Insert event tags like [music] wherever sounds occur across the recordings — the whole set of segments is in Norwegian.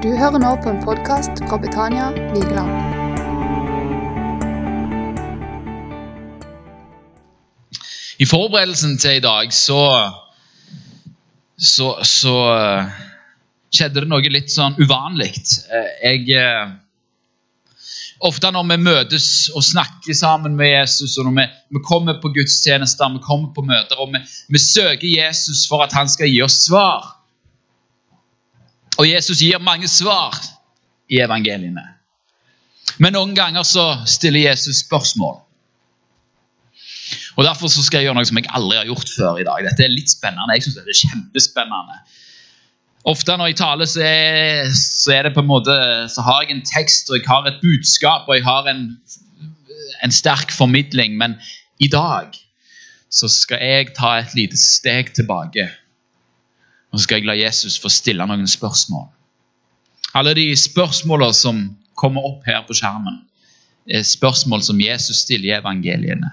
Du hører nå på en podkast fra Betania Vigeland. I forberedelsen til i dag så så, så eh, skjedde det noe litt sånn uvanlig. Eh, jeg eh, Ofte når vi møtes og snakker sammen med Jesus, og når vi, vi kommer på gudstjenester, vi kommer på møter, og vi, vi søker Jesus for at han skal gi oss svar Og Jesus gir mange svar i evangeliene. Men noen ganger så stiller Jesus spørsmål. Og Derfor så skal jeg gjøre noe som jeg aldri har gjort før i dag. Dette er litt spennende. Jeg synes det er kjempespennende. Ofte når jeg taler, så er, så er, måte, så har jeg en tekst og jeg har et budskap og jeg har en, en sterk formidling. Men i dag så skal jeg ta et lite steg tilbake. Og så skal jeg la Jesus få stille noen spørsmål. Alle de spørsmålene som kommer opp her på skjermen, er spørsmål som Jesus stiller i evangeliene.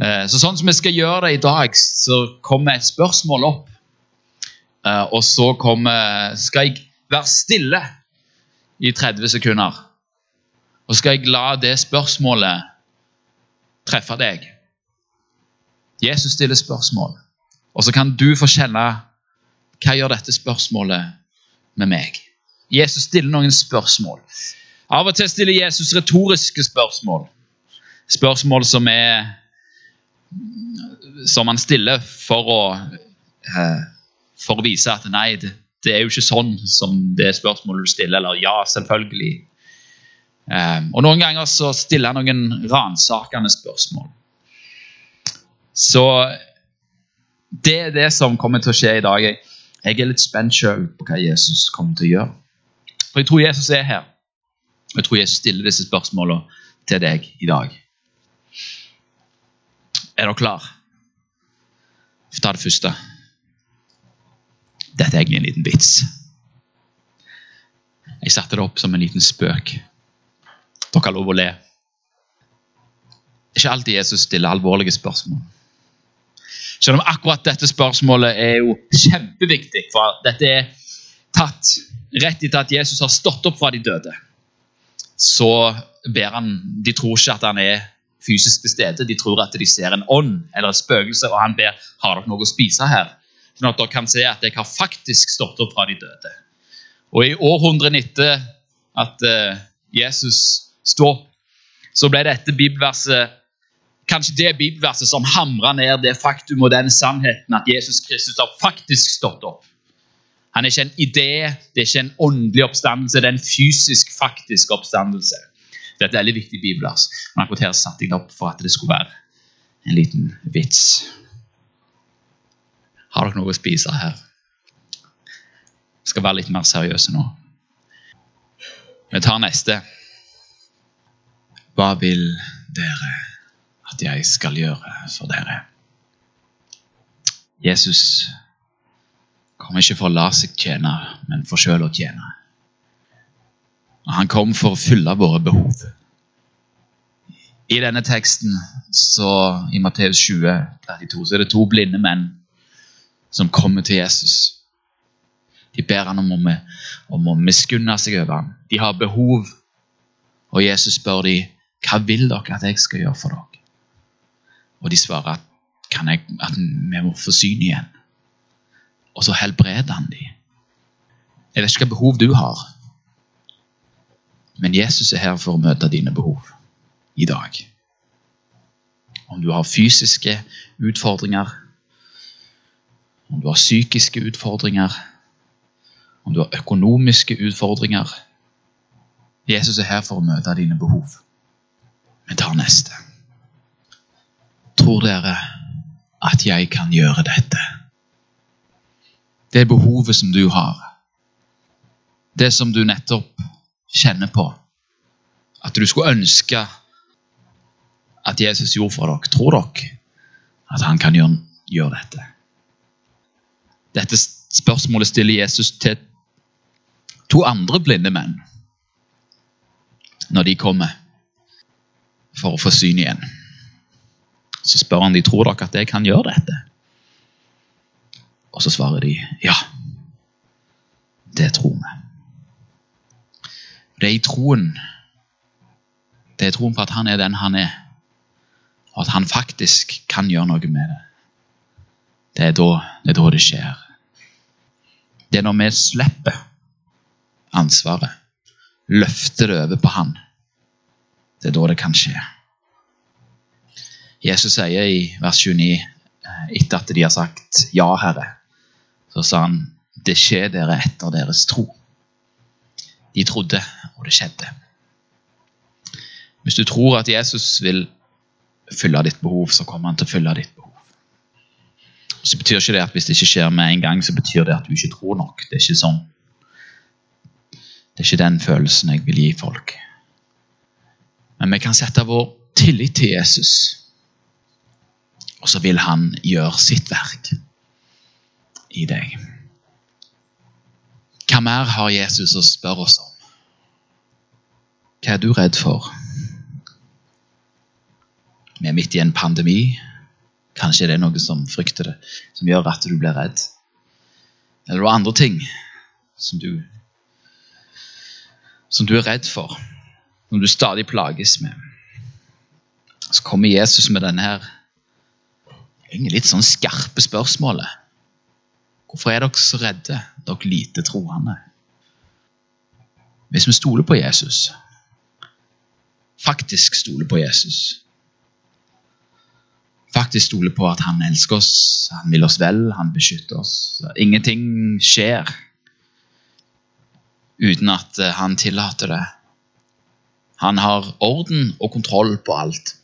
Eh, så sånn som vi skal gjøre det i dag, så kommer et spørsmål opp. Eh, og så kommer, skal jeg være stille i 30 sekunder. Og skal jeg la det spørsmålet treffe deg. Jesus stiller spørsmål, og så kan du få kjenne hva gjør dette spørsmålet med meg. Jesus stiller noen spørsmål. Av og til stiller Jesus retoriske spørsmål. Spørsmål som er som han stiller for å, eh, for å vise at nei, det, det, er jo ikke sånn som det spørsmålet du stiller. Eller ja, selvfølgelig. Eh, og Noen ganger så stiller han noen ransakende spørsmål. Så det er det som kommer til å skje i dag. Jeg, er litt spent sjøl på hva Jesus kommer til å gjøre. For jeg tror Jesus er her. Og jeg tror Jesus stiller disse spørsmålene til deg i dag. Er dere klar? Vi ta det første. Dette er egentlig en liten vits. Jeg satte det opp som en liten spøk. Dere har lov å le. Ikke alltid Jesus stiller alvorlige spørsmål. Selv om akkurat dette spørsmålet er jo kjempeviktig, for dette er tatt rett etter at Jesus har stått opp fra de døde. Så ber han De tror ikke at han er fysisk til stede. De tror at de ser en ånd eller et spøkelse, og han ber har dere noe å spise her. Sånn at dere kan se at jeg har faktisk stått opp fra de døde. Og i århundrene etter at uh, Jesus sto opp, så ble dette bibelverset kanskje det bibelverset som hamrer ned det faktum og den sannheten at Jesus Kristus har faktisk stått opp. Han er ikke en idé, det er ikke en åndelig oppstandelse, det er en fysisk, faktisk oppstandelse. Det er et veldig viktig bibelvers. Men akkurat her satte jeg det opp for at det skulle være en liten vits. Har dere noe å spise her? Jeg skal være litt mer seriøse nå. Vi tar neste. Hva vil dere at jeg skal gjøre for dere? Jesus kom ikke for å la seg tjene, men for sjøl å tjene. Og han kom for å fylle våre behov. I denne teksten, så, i Matteus 20, 32, så er det to blinde menn som kommer til Jesus. De ber han om om å miskunne seg over ham. De har behov, og Jesus spør dem, hva vil dere at jeg skal gjøre for dere? Og de svarer at, jeg, at vi må få syn igjen. Og så helbreder han dem. Jeg vet ikke hva behov du har, men Jesus er her for å møte dine behov i dag. Om du har fysiske utfordringer, om du har psykiske utfordringer, om du har økonomiske utfordringer Jesus er her for å møte dine behov. Vi tar neste. Tror dere at jeg kan gjøre dette? Det behovet som du har, det som du nettopp kjenner på, at du skulle ønske at Jesus gjorde for dere, tror dere at han kan gjøre, gjøre dette? Dette spørsmålet stiller Jesus til to andre blinde menn når de kommer for å få syn igjen. Så spør han de tror dere at jeg kan gjøre dette. Og så svarer de ja. Det tror vi. Det er i troen. Det er troen på at han er den han er, og at han faktisk kan gjøre noe med det. Det er da det, er da det skjer. Det er når vi slipper ansvaret, løfter det over på han. Det er da det kan skje. Jesus sier i vers 29, eh, etter at de har sagt 'Ja, Herre', så sa han 'Det skjer dere etter deres tro'. De trodde, og det skjedde. Hvis du tror at Jesus vil fylle ditt behov, så kommer han til å fylle ditt behov. Så betyr ikke det at hvis det ikke skjer med en gang, så betyr det at du ikke tror nok. Det er ikke sånn. Det er ikke den følelsen jeg vil gi folk. Men vi kan sette vår tillit til Jesus, og så vil han gjøre sitt verk i deg. Hva mer har Jesus å spørre oss om? Hva er du redd for? Vi er midt i en pandemi. Kanskje det er noe som frykter det, som gjør at du blir redd. Eller det andre ting som du, som du er redd for, som du stadig plages med. Så kommer Jesus med denne her litt sånn skarpe spørsmålet. Hvorfor er dere så redde, dere lite troende? Hvis vi stoler på Jesus, faktisk stoler på Jesus, faktisk stoler på at han elsker oss, han vil oss vel, han beskytter oss Ingenting skjer uten at eh, han tillater det. Han har orden og kontroll på alt.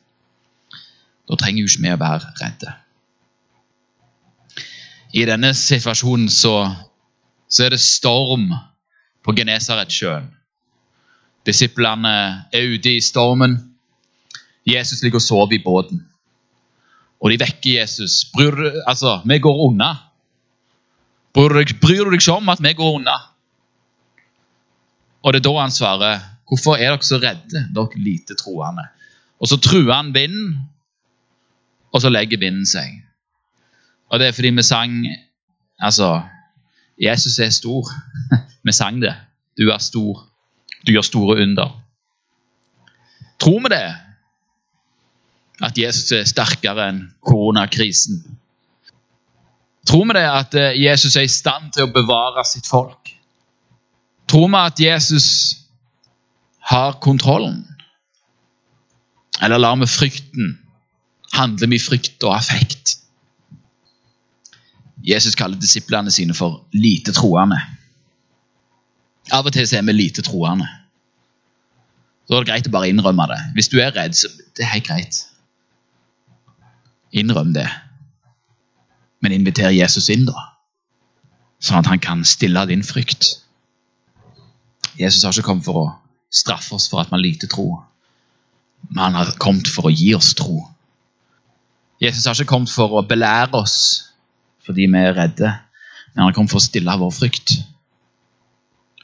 Da trenger jo ikke vi å være redde. I denne situasjonen så, så er det storm på Genesaretsjøen. Disiplene er ute i stormen. Jesus ligger og sover i båten. Og de vekker Jesus. Bryr, altså, vi går unna. Bryr bryr du deg ikke om at vi går unna? Og det er da han svarer, 'Hvorfor er dere så redde, dere lite troende?' Og så truer han vinden, og så legger vinden seg. Og det er fordi vi sang Altså, Jesus er stor. [laughs] vi sang det. Du er stor. Du gjør store under. Tror vi det? At Jesus er sterkere enn koronakrisen? Tror vi det at eh, Jesus er i stand til å bevare sitt folk? Tror vi at Jesus har kontrollen? Eller lar vi frykten handle med frykt og affekt? Jesus kaller disiplene sine for lite troende. Av og til så er vi lite troende. Så er det greit å bare innrømme det. Hvis du er redd, så det er helt greit. Innrøm det. Men inviter Jesus inn, da. Sånn at han kan stille din frykt. Jesus har ikke kommet for å straffe oss for at man lite tro, men han har kommet for å gi oss tro. Jesus har ikke kommet for å belære oss fordi vi er redde, men han kom for å stille vår frykt.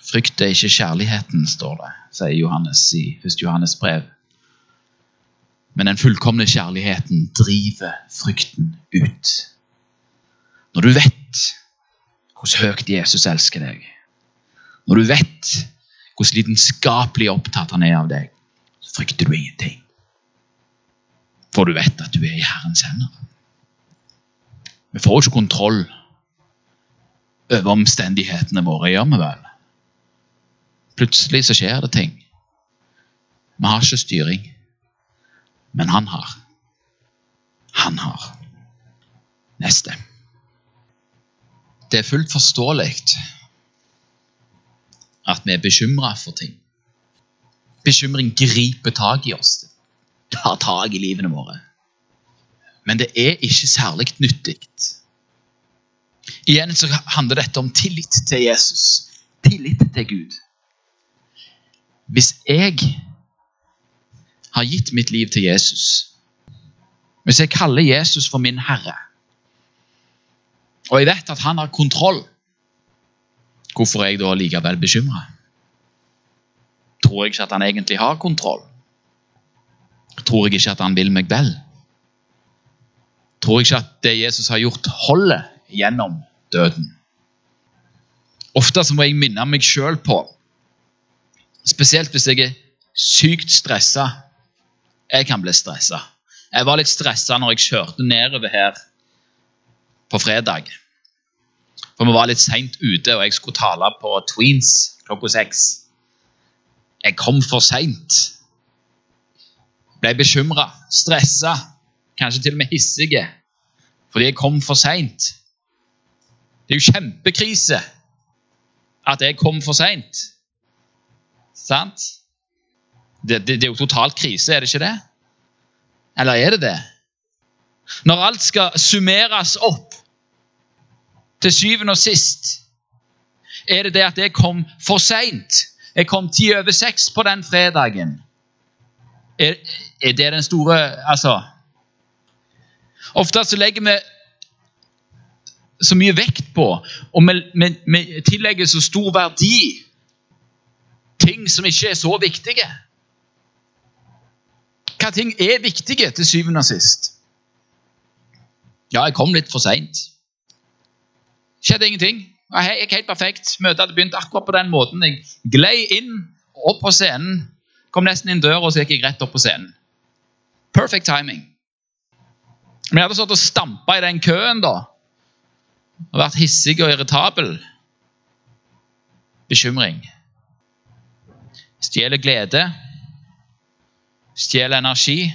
Frykt er ikke kjærligheten, står det, sier Johannes i 1. Johannes brev. Men den fullkomne kjærligheten driver frykten ut. Når du vet hvor høyt Jesus elsker deg, når du vet hvor lidenskapelig opptatt han er av deg, så frykter du ingenting. For du vet at du er i Herrens hender. Vi får ikke kontroll over omstendighetene våre, gjør vi vel? Plutselig så skjer det ting. Vi har ikke styring, men han har. Han har. Neste. Det er fullt forståelig at vi er bekymra for ting. Bekymring griper tak i oss. Tar tak i livene våre. Men det er ikke særlig nyttig. Igjen så handler dette om tillit til Jesus. Tillit til Gud. Hvis jeg har gitt mitt liv til Jesus, hvis jeg kaller Jesus for min herre, og jeg vet at han har kontroll, hvorfor er jeg da likevel bekymra? Tror jeg ikke at han egentlig har kontroll? Tror jeg ikke at han vil meg vel? Tror jeg ikke at det Jesus har gjort, holder gjennom døden? Ofte så må jeg minne meg sjøl på Spesielt hvis jeg er sykt stressa. Jeg kan bli stressa. Jeg var litt stressa når jeg kjørte nedover her på fredag. For vi var litt seint ute, og jeg skulle tale på Tweens klokka seks. Jeg kom for seint. Ble bekymra, stressa, kanskje til og med hissige fordi jeg kom for seint. Det er jo kjempekrise at jeg kom for seint. Sant? Det, det, det er jo totalt krise, er det ikke det? Eller er det det? Når alt skal summeres opp til syvende og sist, er det det at jeg kom for seint. Jeg kom ti over seks på den fredagen. Er, er det den store Altså Ofte så legger vi så mye vekt på, og vi, vi, vi tillegger så stor verdi ting som ikke er så viktige. Hva ting er viktige til syvende og sist? Ja, jeg kom litt for seint. Skjedde ingenting. Jeg gikk helt perfekt. Møtet hadde begynt akkurat på den måten. Jeg glei inn opp på scenen. Kom nesten inn døra, og så gikk jeg rett opp på scenen. Perfect timing. Men jeg hadde stått og stampa i den køen da, og vært hissig og irritabel. Bekymring. Stjeler glede. Stjeler energi.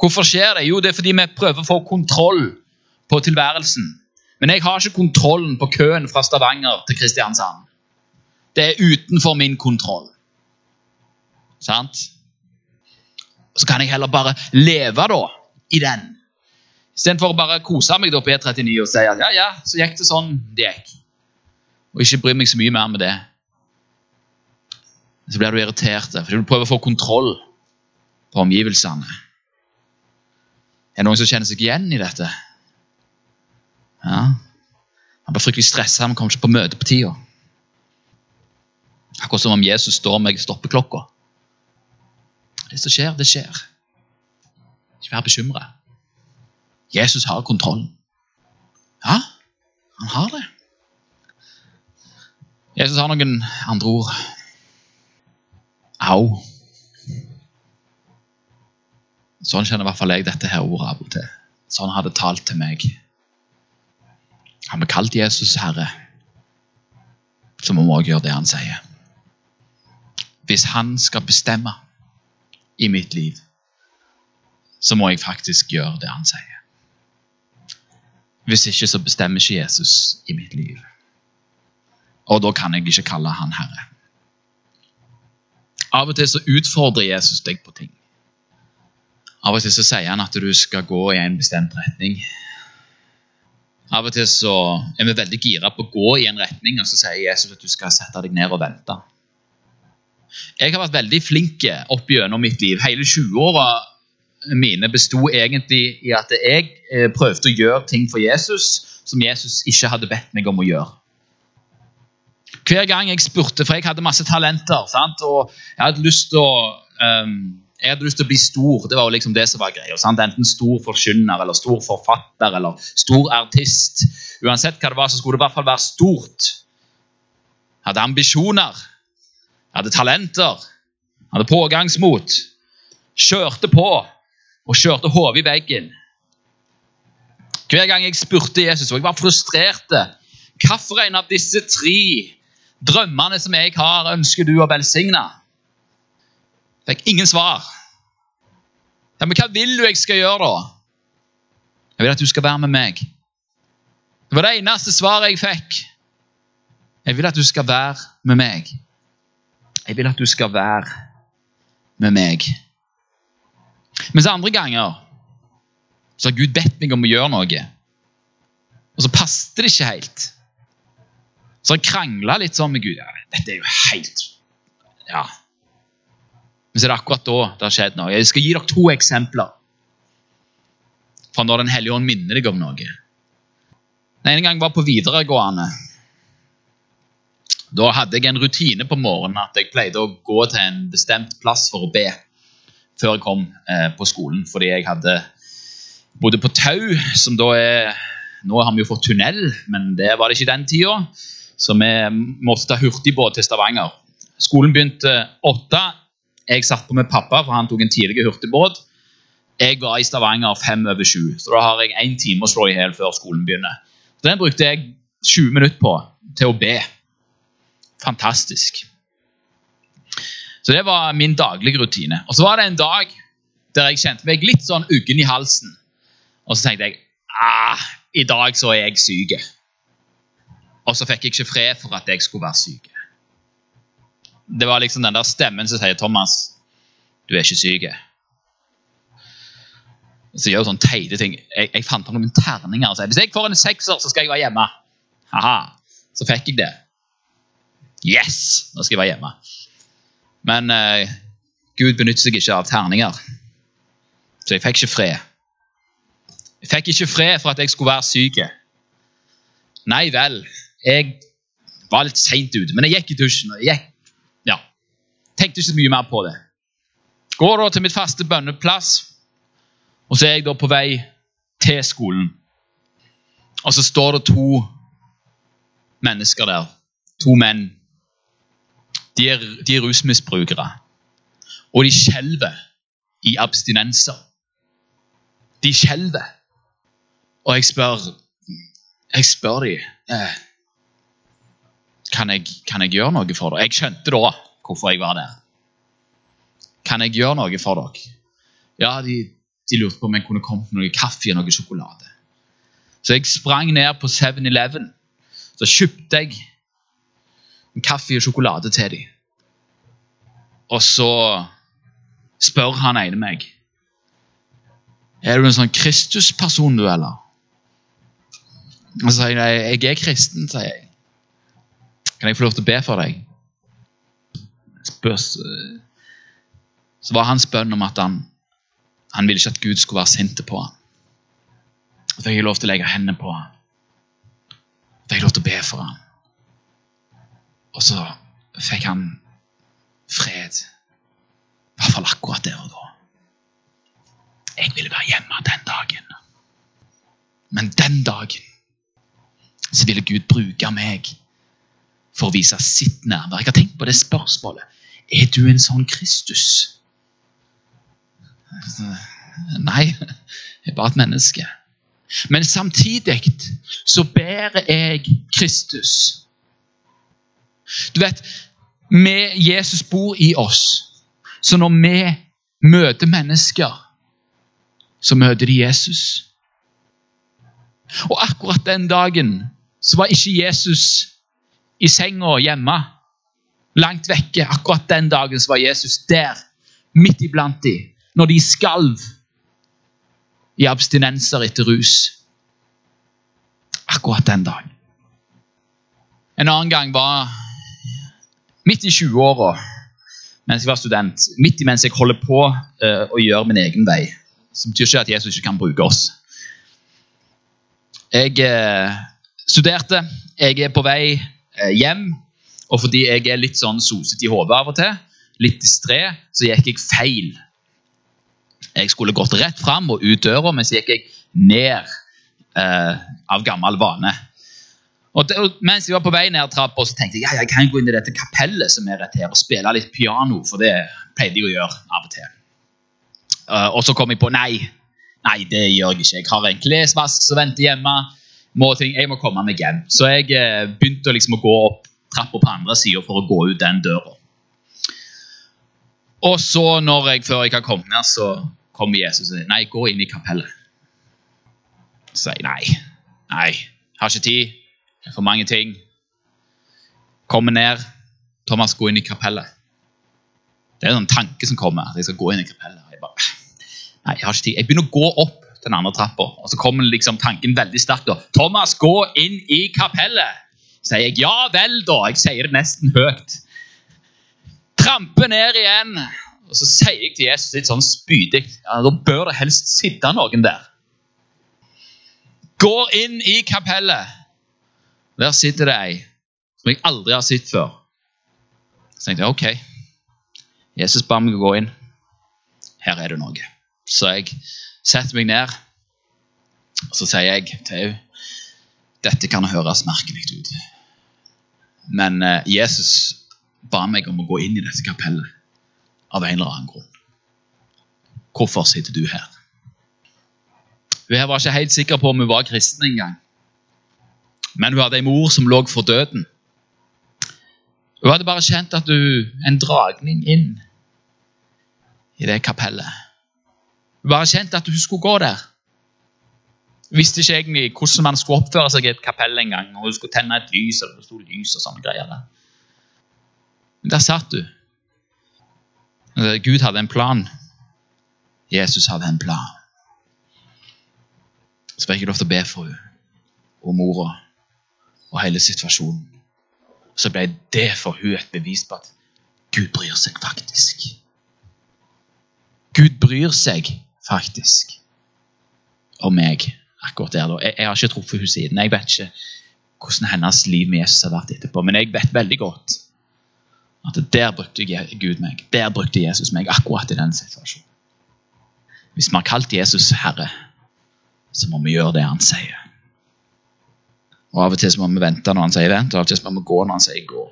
Hvorfor skjer det? Jo, det er fordi vi prøver å få kontroll på tilværelsen. Men jeg har ikke kontrollen på køen fra Stavanger til Kristiansand. Det er utenfor min kontroll. Sant? Så kan jeg heller bare leve da, i den. Istedenfor å bare kose meg på E39 og si at ja, ja, så gikk det sånn det gikk. Og ikke bry meg så mye mer med det. Så blir du irritert, fordi du prøver å få kontroll på omgivelsene. Er det noen som kjenner seg igjen i dette? Ja. Han blir fryktelig stressa, han kommer ikke på møte på tida. Akkurat som om Jesus står med stoppeklokka. Det som skjer, det skjer. Ikke vær bekymra. Jesus har kontrollen. Ja, han har det. Jesus har noen andre ord. Au. Sånn kjenner i hvert fall jeg dette her ordet av og til. Sånn har det talt til meg. Har vi kalt Jesus Herre, så må vi òg gjøre det han sier. Hvis han skal bestemme i mitt liv, så må jeg faktisk gjøre det han sier. Hvis ikke så bestemmer ikke Jesus i mitt liv. Og da kan jeg ikke kalle han Herre. Av og til så utfordrer Jesus deg på ting. Av og til så sier han at du skal gå i en bestemt retning. Av og til så er vi veldig gira på å gå i en retning, og så sier Jesus at du skal sette deg ned og vente. Jeg har vært veldig flink opp gjennom mitt liv. Hele 20-åra mine besto egentlig i at jeg eh, prøvde å gjøre ting for Jesus som Jesus ikke hadde bedt meg om å gjøre. Hver gang jeg spurte, for jeg hadde masse talenter, sant? og jeg hadde lyst til å um, jeg hadde lyst til å bli stor. Det var jo liksom det som var greia. Enten stor forkynner, eller stor forfatter eller stor artist. Uansett hva det var, så skulle det i hvert fall være stort. Jeg hadde ambisjoner. Jeg hadde talenter. Jeg hadde pågangsmot. Kjørte på og kjørte hodet i veggen. Hver gang jeg spurte Jesus, og jeg var frustrert Hvilken av disse tre drømmene som jeg har, ønsker du å velsigne? Fikk ingen svar. Ja, Men hva vil du jeg skal gjøre, da? Jeg vil at du skal være med meg. Det var det eneste svaret jeg fikk. Jeg vil at du skal være med meg. Jeg vil at du skal være med meg. Mens andre ganger så har Gud bedt meg om å gjøre noe, og så passet det ikke helt. Så har jeg krangla litt sånn med Gud. Ja, dette er jo helt Ja, men så er det akkurat da det har skjedd noe. Jeg skal gi dere to eksempler fra når Den hellige ånd minner deg om noe. Den ene gang var på videregående. Da hadde jeg en rutine på morgenen at jeg pleide å gå til en bestemt plass for å be før jeg kom eh, på skolen. Fordi jeg hadde bodde på Tau, som da er Nå har vi jo fått tunnel, men det var det ikke den tida. Så vi måtte ta hurtigbåt til Stavanger Skolen begynte åtte. Jeg satt på med pappa, for han tok en tidlig hurtigbåt. Jeg var i Stavanger fem over sju, så da har jeg én time å slå i hjel før skolen begynner. Den brukte jeg 20 minutter på til å be. Fantastisk. Så det var min daglige rutine. Og så var det en dag der jeg kjente meg litt sånn uggen i halsen. Og så tenkte jeg ah, i dag så er jeg syk. Og så fikk jeg ikke fred for at jeg skulle være syk. Det var liksom den der stemmen som sier Thomas, du er ikke syk. Så jeg gjør sånne teite ting. Jeg, jeg fant på noen terninger. Så hvis jeg får en sekser, så skal jeg være hjemme. Haha. Så fikk jeg det. Yes! Nå skal jeg være hjemme. Men eh, Gud benytter seg ikke av terninger. Så jeg fikk ikke fred. Jeg fikk ikke fred for at jeg skulle være syk. Nei vel, jeg var litt seint ute, men jeg gikk i dusjen. og jeg gikk, ja, tenkte ikke så mye mer på det. Går da til mitt faste bønneplass, og så er jeg da på vei til skolen. Og så står det to mennesker der. To menn. De er, de er rusmisbrukere. Og de skjelver i abstinenser. De skjelver. Og jeg spør Jeg spør de, eh, kan, jeg, kan jeg gjøre noe for dere. Jeg skjønte da hvorfor jeg var der. Kan jeg gjøre noe for dere? Ja, de, de lurte på om jeg kunne kommet med noe kaffe og noe sjokolade. Så jeg sprang ned på 7-Eleven. Så kjøpte jeg kaffe og sjokolade til dem. Og så spør han ene meg Er du en sånn Kristusperson, du, eller? Og så sier jeg jeg er kristen, sier jeg. Kan jeg få lov til å be for deg? Spørs, så var hans bønn om at han, han ville ikke at Gud skulle være sint på ham. Så fikk jeg lov til å legge hendene på ham. Så fikk jeg lov til å be for ham. Og så fikk han fred. I hvert fall akkurat der og da. Jeg ville være hjemme den dagen. Men den dagen så ville Gud bruke meg for å vise sitt nærvær. Jeg har tenkt på det spørsmålet. Er du en sånn Kristus? Nei, jeg er bare et menneske. Men samtidig så bærer jeg Kristus. Du vet, vi, Jesus bor i oss. Så når vi møter mennesker, så møter de Jesus. Og akkurat den dagen så var ikke Jesus i senga hjemme, langt vekke. Akkurat den dagen så var Jesus der, midt iblant de, når de skalv i abstinenser etter rus. Akkurat den dagen. En annen gang var midt i 20-åra, mens jeg var student, midt imens jeg holder på uh, å gjøre min egen vei. Som betyr ikke at Jesus ikke kan bruke oss. Jeg uh, studerte. Jeg er på vei uh, hjem. Og fordi jeg er litt sånn sosete i hodet av og til, litt distré, så gikk jeg feil. Jeg skulle gått rett fram og ut døra, men så gikk jeg ned av gammel vane. Og det, mens jeg var på vei ned trappa, tenkte jeg ja, jeg kan gå inn i dette kapellet som er rett her, og spille litt piano, for det pleide jeg å gjøre av og til. Uh, og så kom jeg på nei, nei, det gjør jeg ikke. Jeg har en klesvask som venter hjemme. Må ting, jeg må komme meg hjem. Så jeg uh, begynte liksom å gå opp trappa på andre sida for å gå ut den døra. Og så, når jeg, før jeg har kommet ned, så kommer Jesus og sier nei, gå inn i kapellet. Så sier jeg nei, nei, har ikke tid. For mange ting. Kommer ned. Thomas, gå inn i kapellet. Det er en tanke som kommer. at Jeg skal gå inn i kapellet. Jeg bare, nei, jeg har ikke tid. Jeg begynner å gå opp den andre trappa, og så kommer liksom tanken veldig sterkt. da. Thomas, gå inn i kapellet! Sier jeg. Ja vel, da. Jeg sier det nesten høyt. Tramper ned igjen. Og så sier jeg til Jesus litt sånn spydig ja, Da bør det helst sitte noen der. Går inn i kapellet. Der sitter det ei som jeg aldri har sett før. Så tenkte jeg ok, Jesus ba meg å gå inn. Her er det noe. Så jeg setter meg ned, og så sier jeg til henne dette kan høres merkelig ut. Men eh, Jesus ba meg om å gå inn i dette kapellet av en eller annen grunn. Hvorfor sitter du her? Hun var ikke helt sikker på om hun var kristen engang. Men hun hadde en mor som lå for døden. Hun hadde bare kjent at hun, en dragning inn i det kapellet. Hun bare kjent at hun skulle gå der. Hun visste ikke egentlig hvordan man skulle oppføre seg i et kapell engang. og hun skulle tenne et lys eller det sto lys og sånne greier. der. Men der satt hun. Gud hadde en plan. Jesus hadde en plan. Så fikk jeg lov til å be for henne og mora og hele situasjonen. Så ble det for hun et bevis på at Gud bryr seg faktisk. Gud bryr seg faktisk om meg akkurat der. Jeg, jeg har ikke truffet henne siden. Jeg vet ikke hvordan hennes liv med Jesus har vært etterpå, men jeg vet veldig godt at der brukte Gud meg. Der brukte Jesus meg akkurat i den situasjonen. Hvis vi har kalt Jesus Herre, så må vi gjøre det han sier. Og Av og til så må vi vente når han sier vent, og av og til så må vi gå når han sier gå.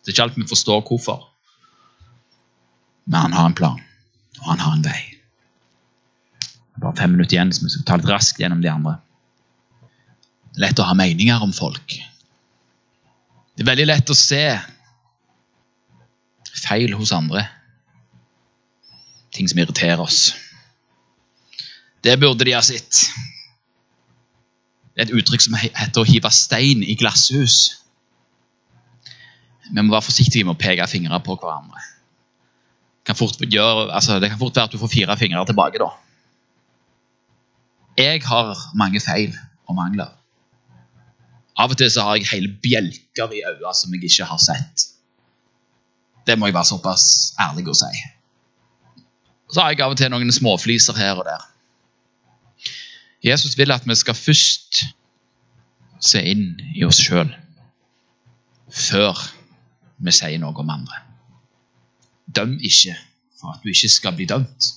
Det er ikke alt vi forstår hvorfor, men han har en plan, og han har en vei. Bare fem minutter igjen, så vi skal ta litt raskt gjennom de andre. Det er lett å ha meninger om folk. Det er veldig lett å se feil hos andre. Ting som irriterer oss. Det burde de ha sett. Det er et uttrykk som heter å hive stein i glasshus. Vi må være forsiktige med å peke fingre på hverandre. Kan gjøre, altså, det kan fort være at du får fire fingre tilbake. da. Jeg har mange feil og mangler. Av og til så har jeg hele bjelker i øynene som jeg ikke har sett. Det må jeg være såpass ærlig å si. Så har jeg av og til noen småfliser her og der. Jesus vil at vi skal først se inn i oss sjøl før vi sier noe om andre. Døm ikke for at du ikke skal bli dømt.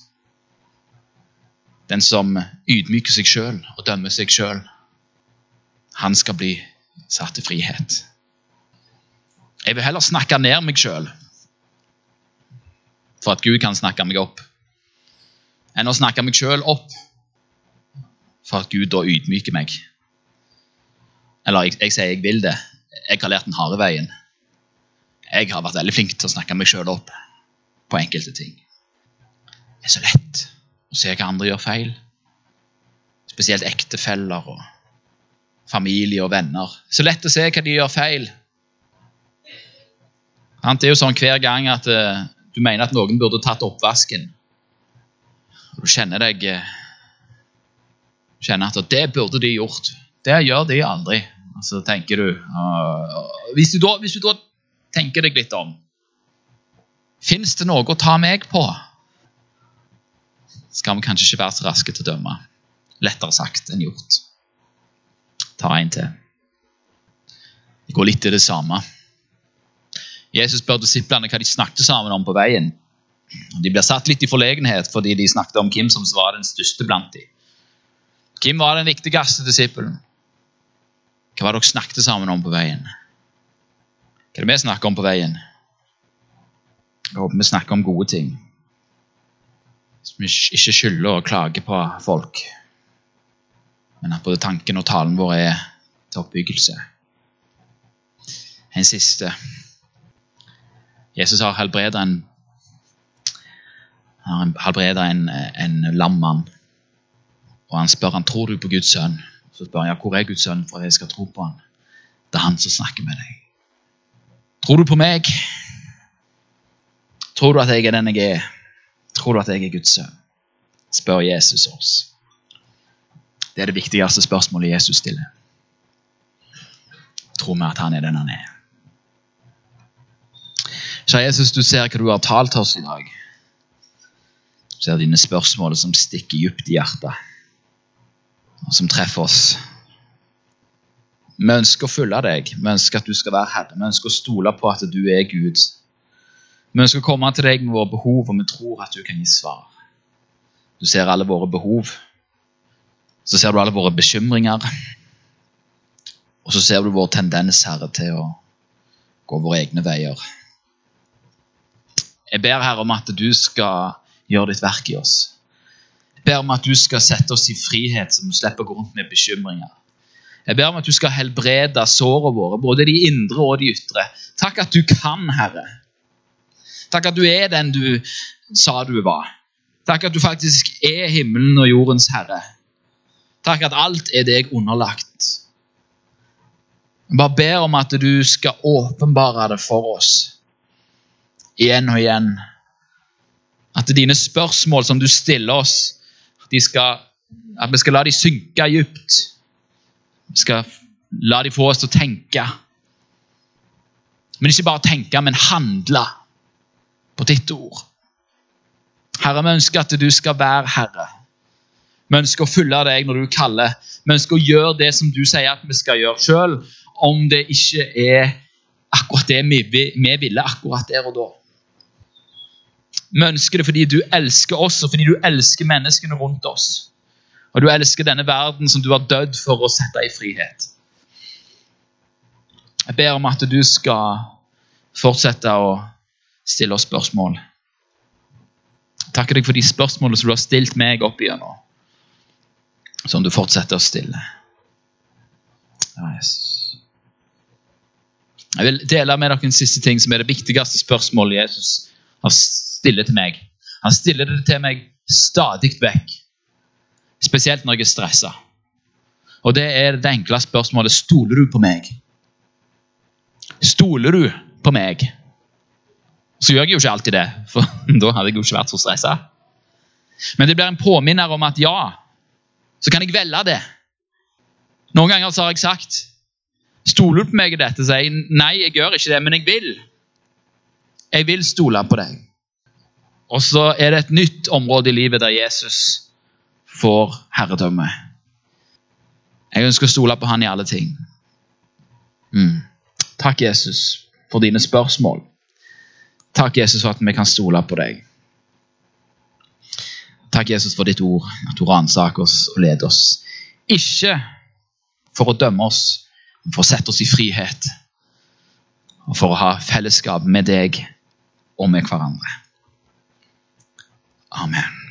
Den som ydmyker seg sjøl og dømmer seg sjøl, han skal bli satt til frihet. Jeg vil heller snakke ned meg sjøl for at Gud kan snakke meg opp, enn å snakke meg sjøl opp for at Gud da ydmyker meg. Eller jeg, jeg, sier jeg vil det. Jeg har lært den harde veien. Jeg har vært veldig flink til å snakke meg sjøl opp på enkelte ting. Det er så lett å se hva andre gjør feil. Spesielt ektefeller og familie og venner. Så lett å se hva de gjør feil. Det er jo sånn hver gang at uh, du mener at noen burde tatt oppvasken. Du kjenner deg uh, kjenner at det burde de gjort. Det gjør de aldri. Så tenker du uh, hvis, du da, hvis, du da, tenker deg litt om Fins det noe å ta meg på? Skal vi kanskje ikke være så raske til å dømme. Lettere sagt enn gjort. Ta en til. Det går litt i det samme. Jesus spør disiplene hva de snakket sammen om på veien. De blir satt litt i forlegenhet fordi de snakket om hvem som var den største blant dem. Hvem var den viktigste disippelen? Hva var det dere snakket sammen om på veien? Hva er det vi snakker om på veien? Jeg håper vi snakker om gode ting. Som vi ikke skylder å klage på folk, men at både tanken og talen vår er til oppbyggelse. En siste. Jesus har helbreda en, en, en lam mann. Og han spør han, tror du på Guds sønn. Så spør han ja, hvor er Guds sønn for at jeg skal tro på han. Det er han som snakker med deg. Tror du på meg? Tror du at jeg er den jeg er? Tror du at jeg er Guds sønn? spør Jesus oss. Det er det viktigste spørsmålet Jesus stiller. Tror vi at han er den han er? Kjære Jesus, du ser hva du har talt oss i dag. Du ser dine spørsmål som stikker dypt i hjertet som treffer oss. Vi ønsker å følge deg, vi ønsker at du skal være herre. Vi ønsker å stole på at du er Gud. Vi ønsker å komme til deg med våre behov, og vi tror at du kan gi svar. Du ser alle våre behov. Så ser du alle våre bekymringer. Og så ser du vår tendens, Herre, til å gå våre egne veier. Jeg ber Herre om at du skal gjøre ditt verk i oss. Ber om at du skal sette oss i frihet, så vi slipper å gå rundt med bekymringer. Jeg ber om at du skal helbrede sårene våre, både de indre og de ytre. Takk at du kan, Herre. Takk at du er den du sa du var. Takk at du faktisk er himmelen og jordens herre. Takk at alt er deg underlagt. Jeg bare ber om at du skal åpenbare det for oss igjen og igjen. At dine spørsmål som du stiller oss, skal, at vi skal la dem synke dypt. Vi skal la dem få oss til å tenke. Men ikke bare tenke, men handle på ditt ord. Herre, vi ønsker at du skal være Herre. Vi ønsker å følge deg når du kaller. Vi ønsker å gjøre det som du sier at vi skal gjøre, sjøl om det ikke er akkurat det vi, vi ville akkurat der og da. Vi ønsker det fordi du elsker oss, og fordi du elsker menneskene rundt oss. Og du elsker denne verden som du har dødd for å sette i frihet. Jeg ber om at du skal fortsette å stille oss spørsmål. Takker deg for de spørsmålene som du har stilt meg opp igjennom, som du fortsetter å stille. yes. Jeg vil dele med dere en siste ting som er det viktigste spørsmålet Jesus har stiller til meg. Han stiller det til meg stadig vekk, spesielt når jeg er stressa. Og det er det enkle spørsmålet stoler du på meg. Stoler du på meg? Så gjør jeg jo ikke alltid det, for [laughs] da hadde jeg jo ikke vært så stressa. Men det blir en påminner om at ja, så kan jeg velge det. Noen ganger så har jeg sagt Stoler du på meg i dette? sier jeg nei, jeg gjør ikke det, men jeg vil. Jeg vil stole på deg. Og så er det et nytt område i livet der Jesus får herredømme. Jeg ønsker å stole på han i alle ting. Mm. Takk, Jesus, for dine spørsmål. Takk, Jesus, for at vi kan stole på deg. Takk, Jesus, for ditt ord, at du ransaker oss og leder oss. Ikke for å dømme oss, men for å sette oss i frihet. Og for å ha fellesskap med deg og med hverandre. Amen.